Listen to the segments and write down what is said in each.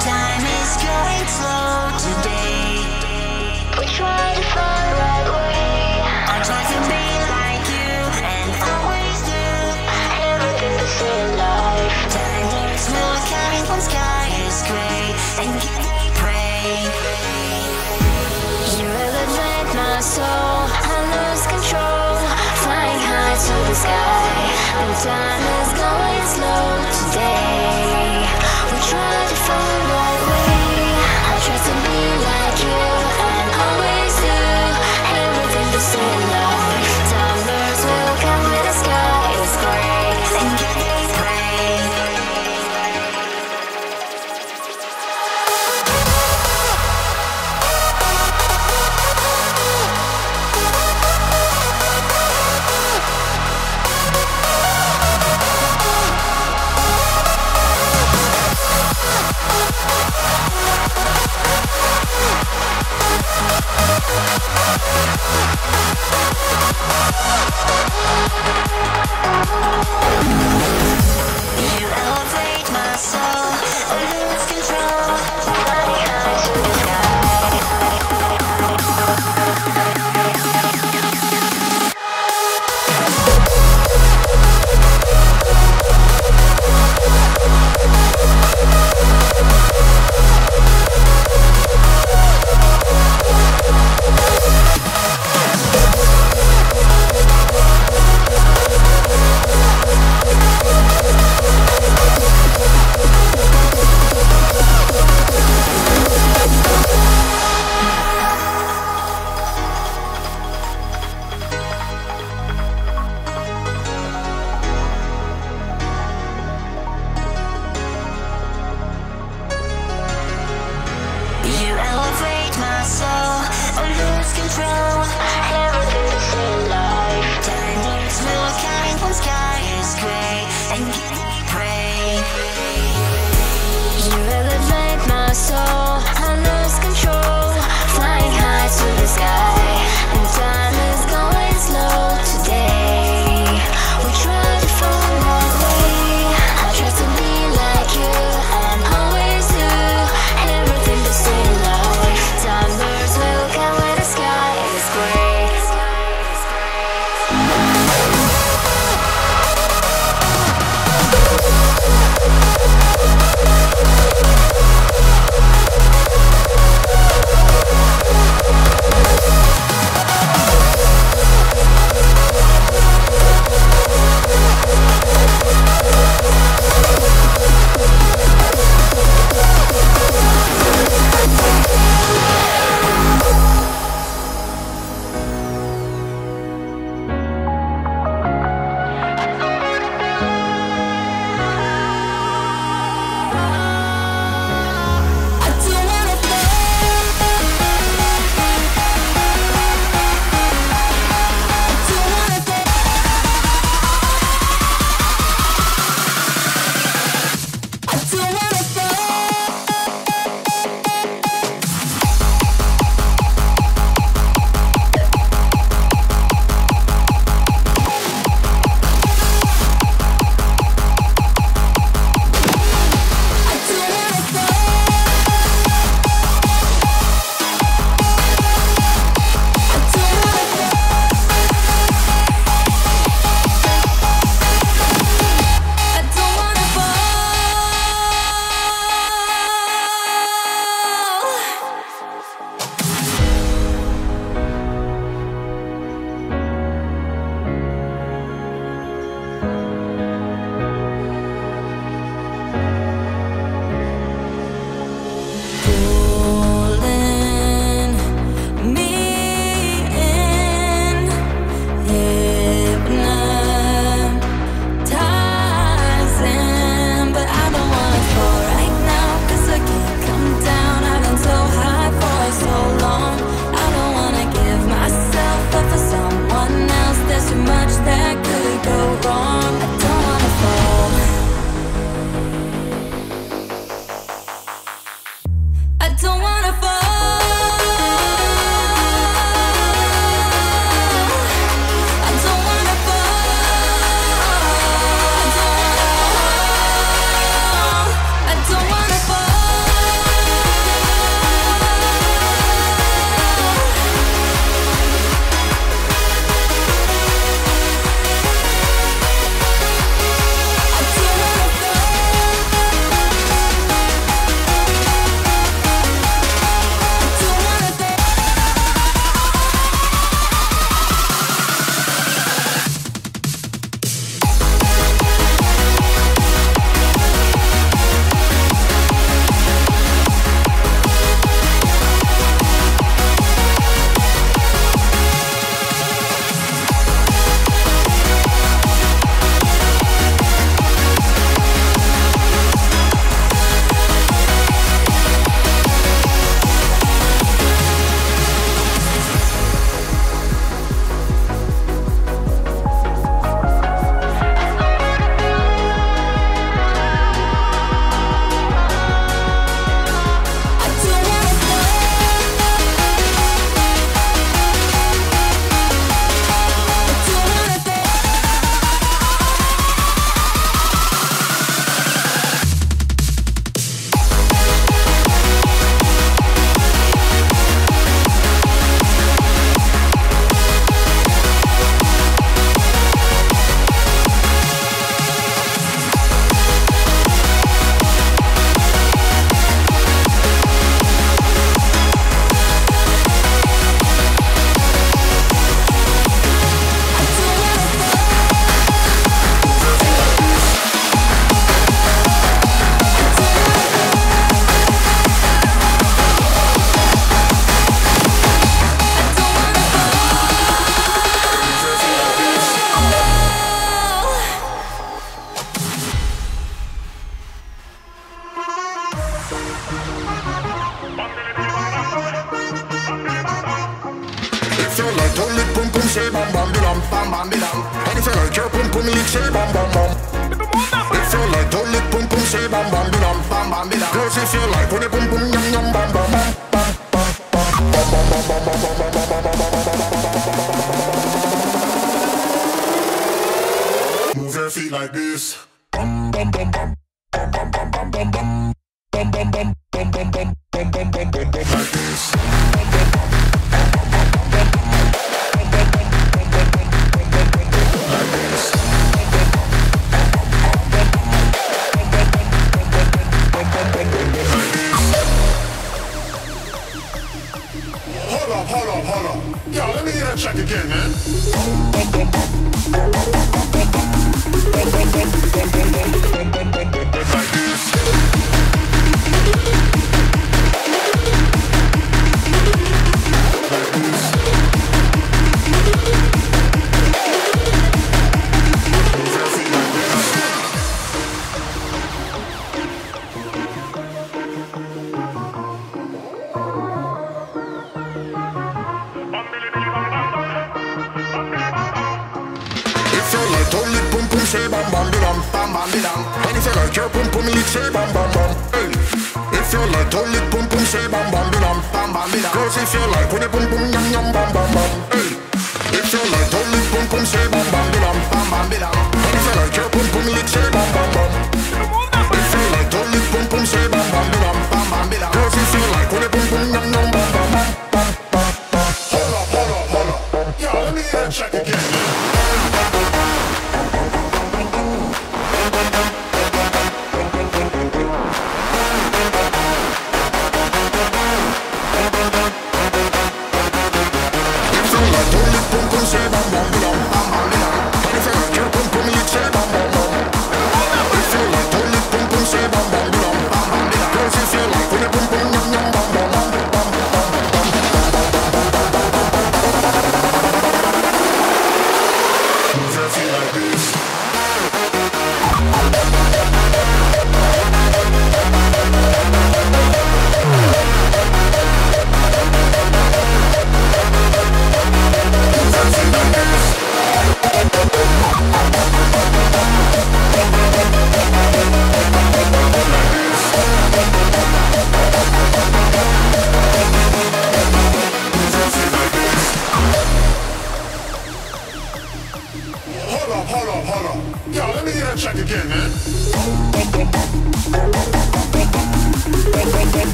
time is going slow today. We try to find right way. I try to be like you, and always do everything to save life. Timeless will come when sky is gray, and can they pray? You elevate my soul, I lose control, flying high to the sky. And time is going slow today. We try to find You elevate my soul,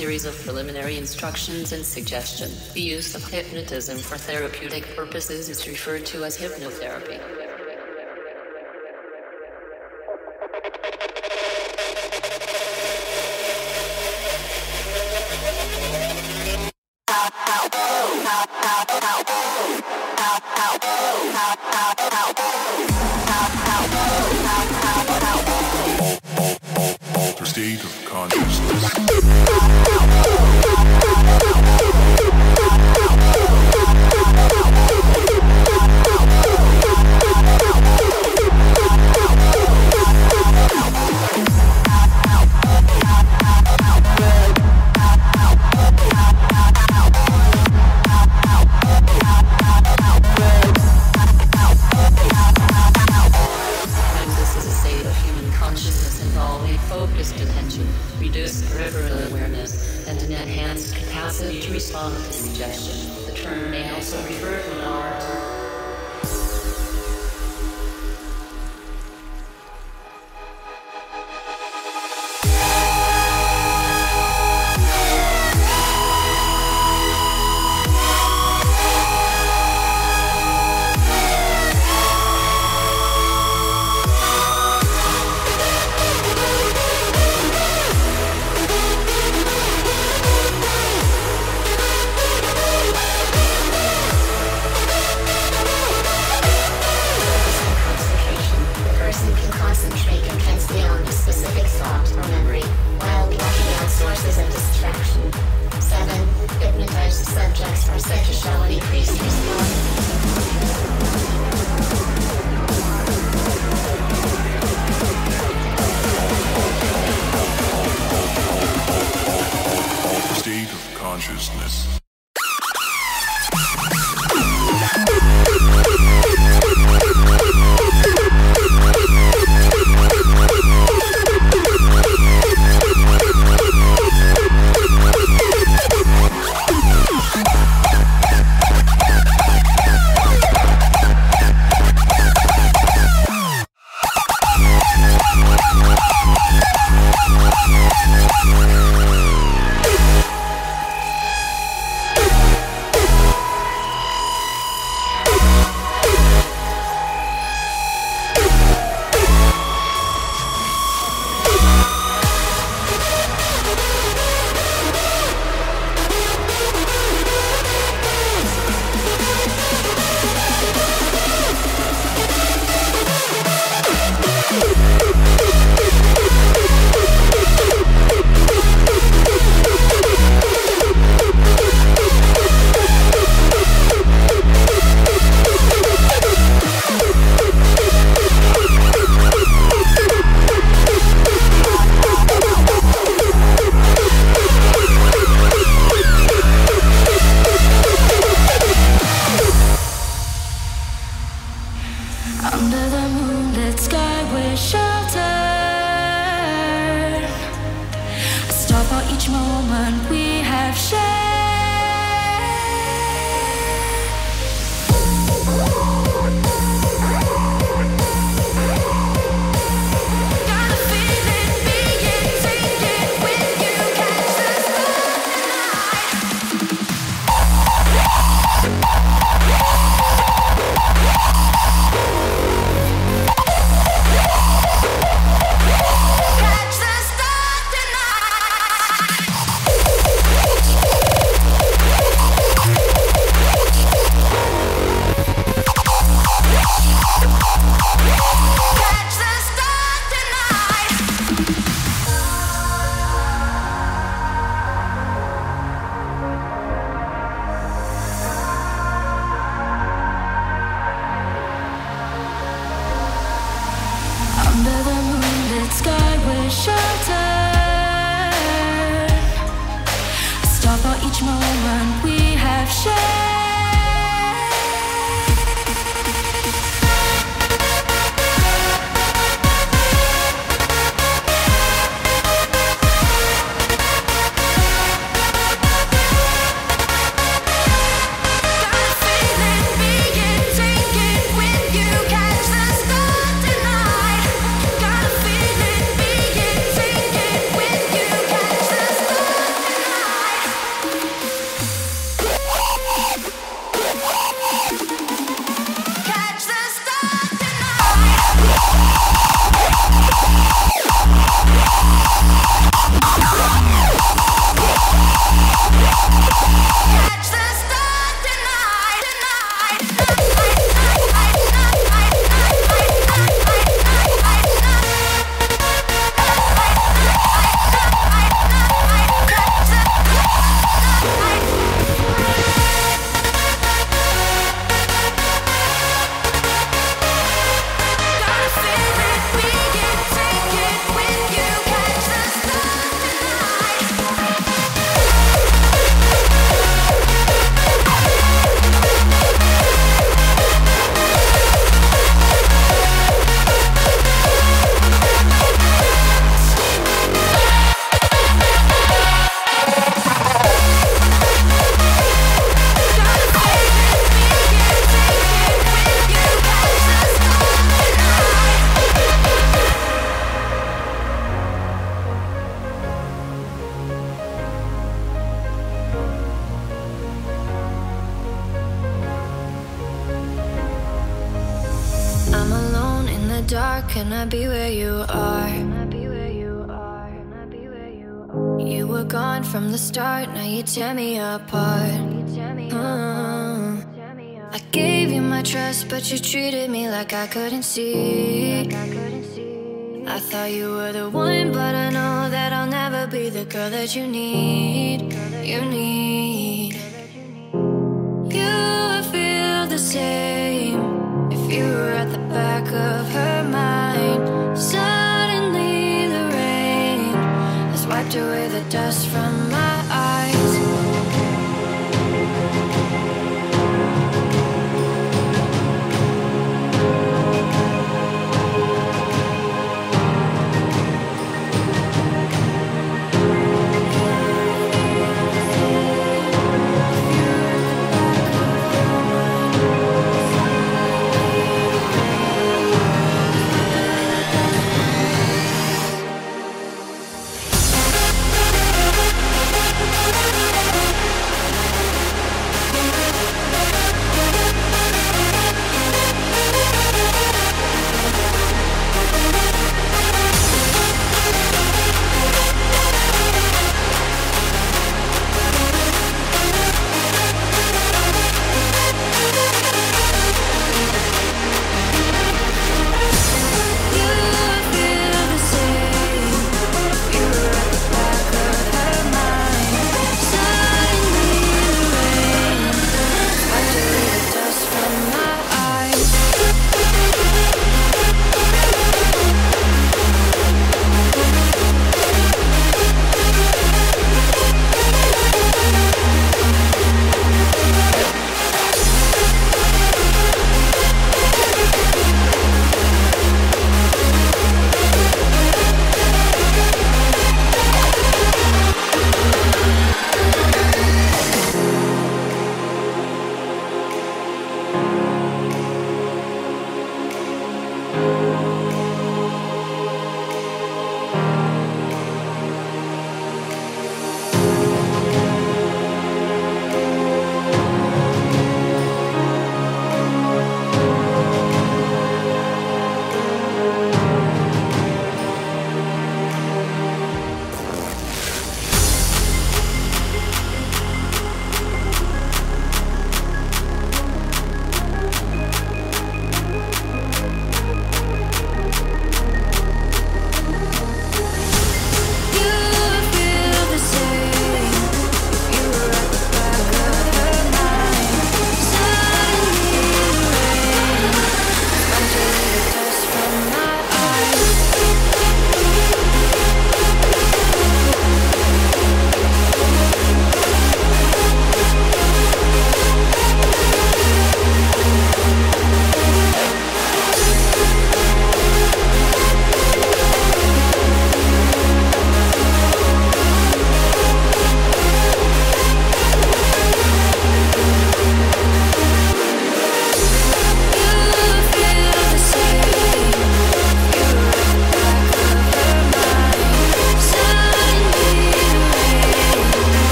series of preliminary instructions and suggestion. The use of hypnotism for therapeutic purposes is referred to as hypnotherapy. state of consciousness. I couldn't see. I thought you were the one, but I know that I'll never be the girl that you need. You need. You would feel the same if you were at the back of her mind. Suddenly, the rain has wiped away the dust from my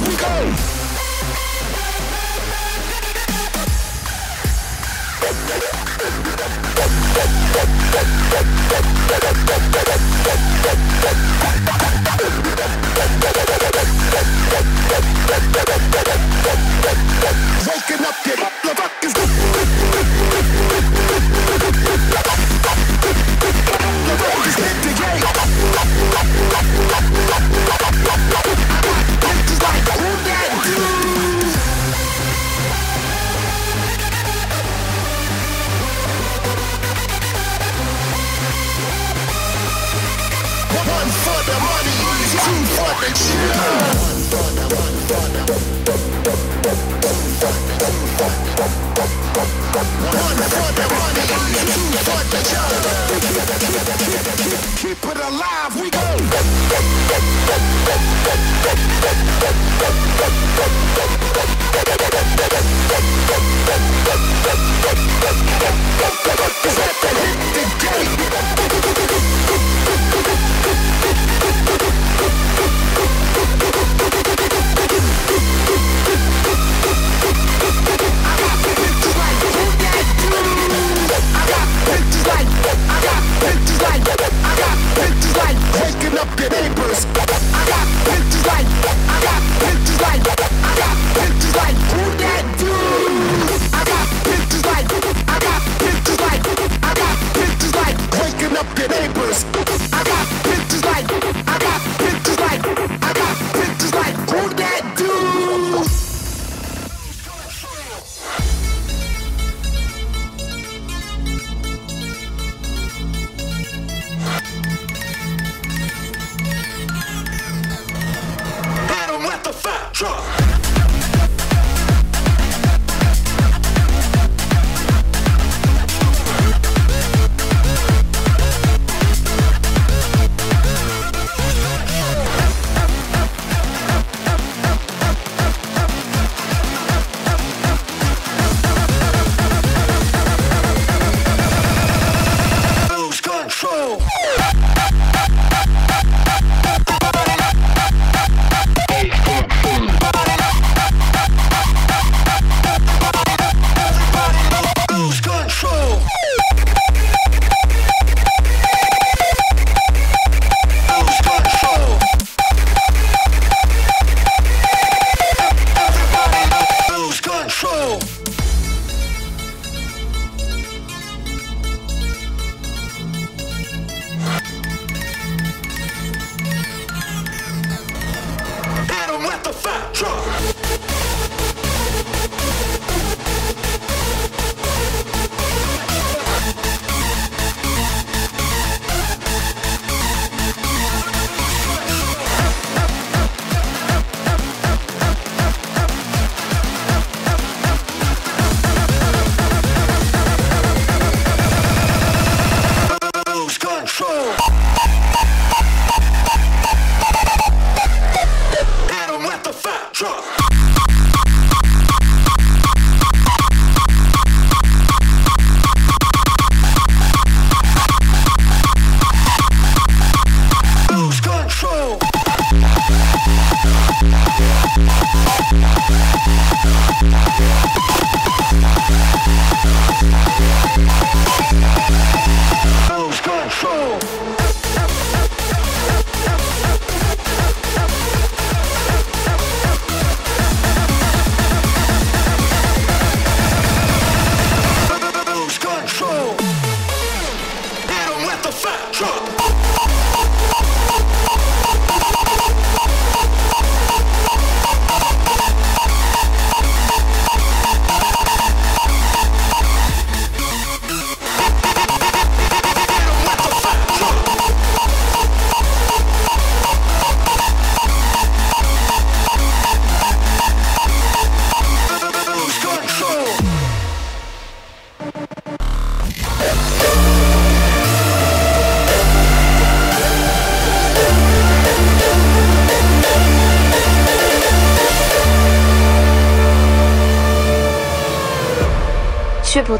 we go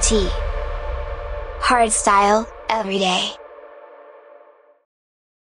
T. Hard style, every day.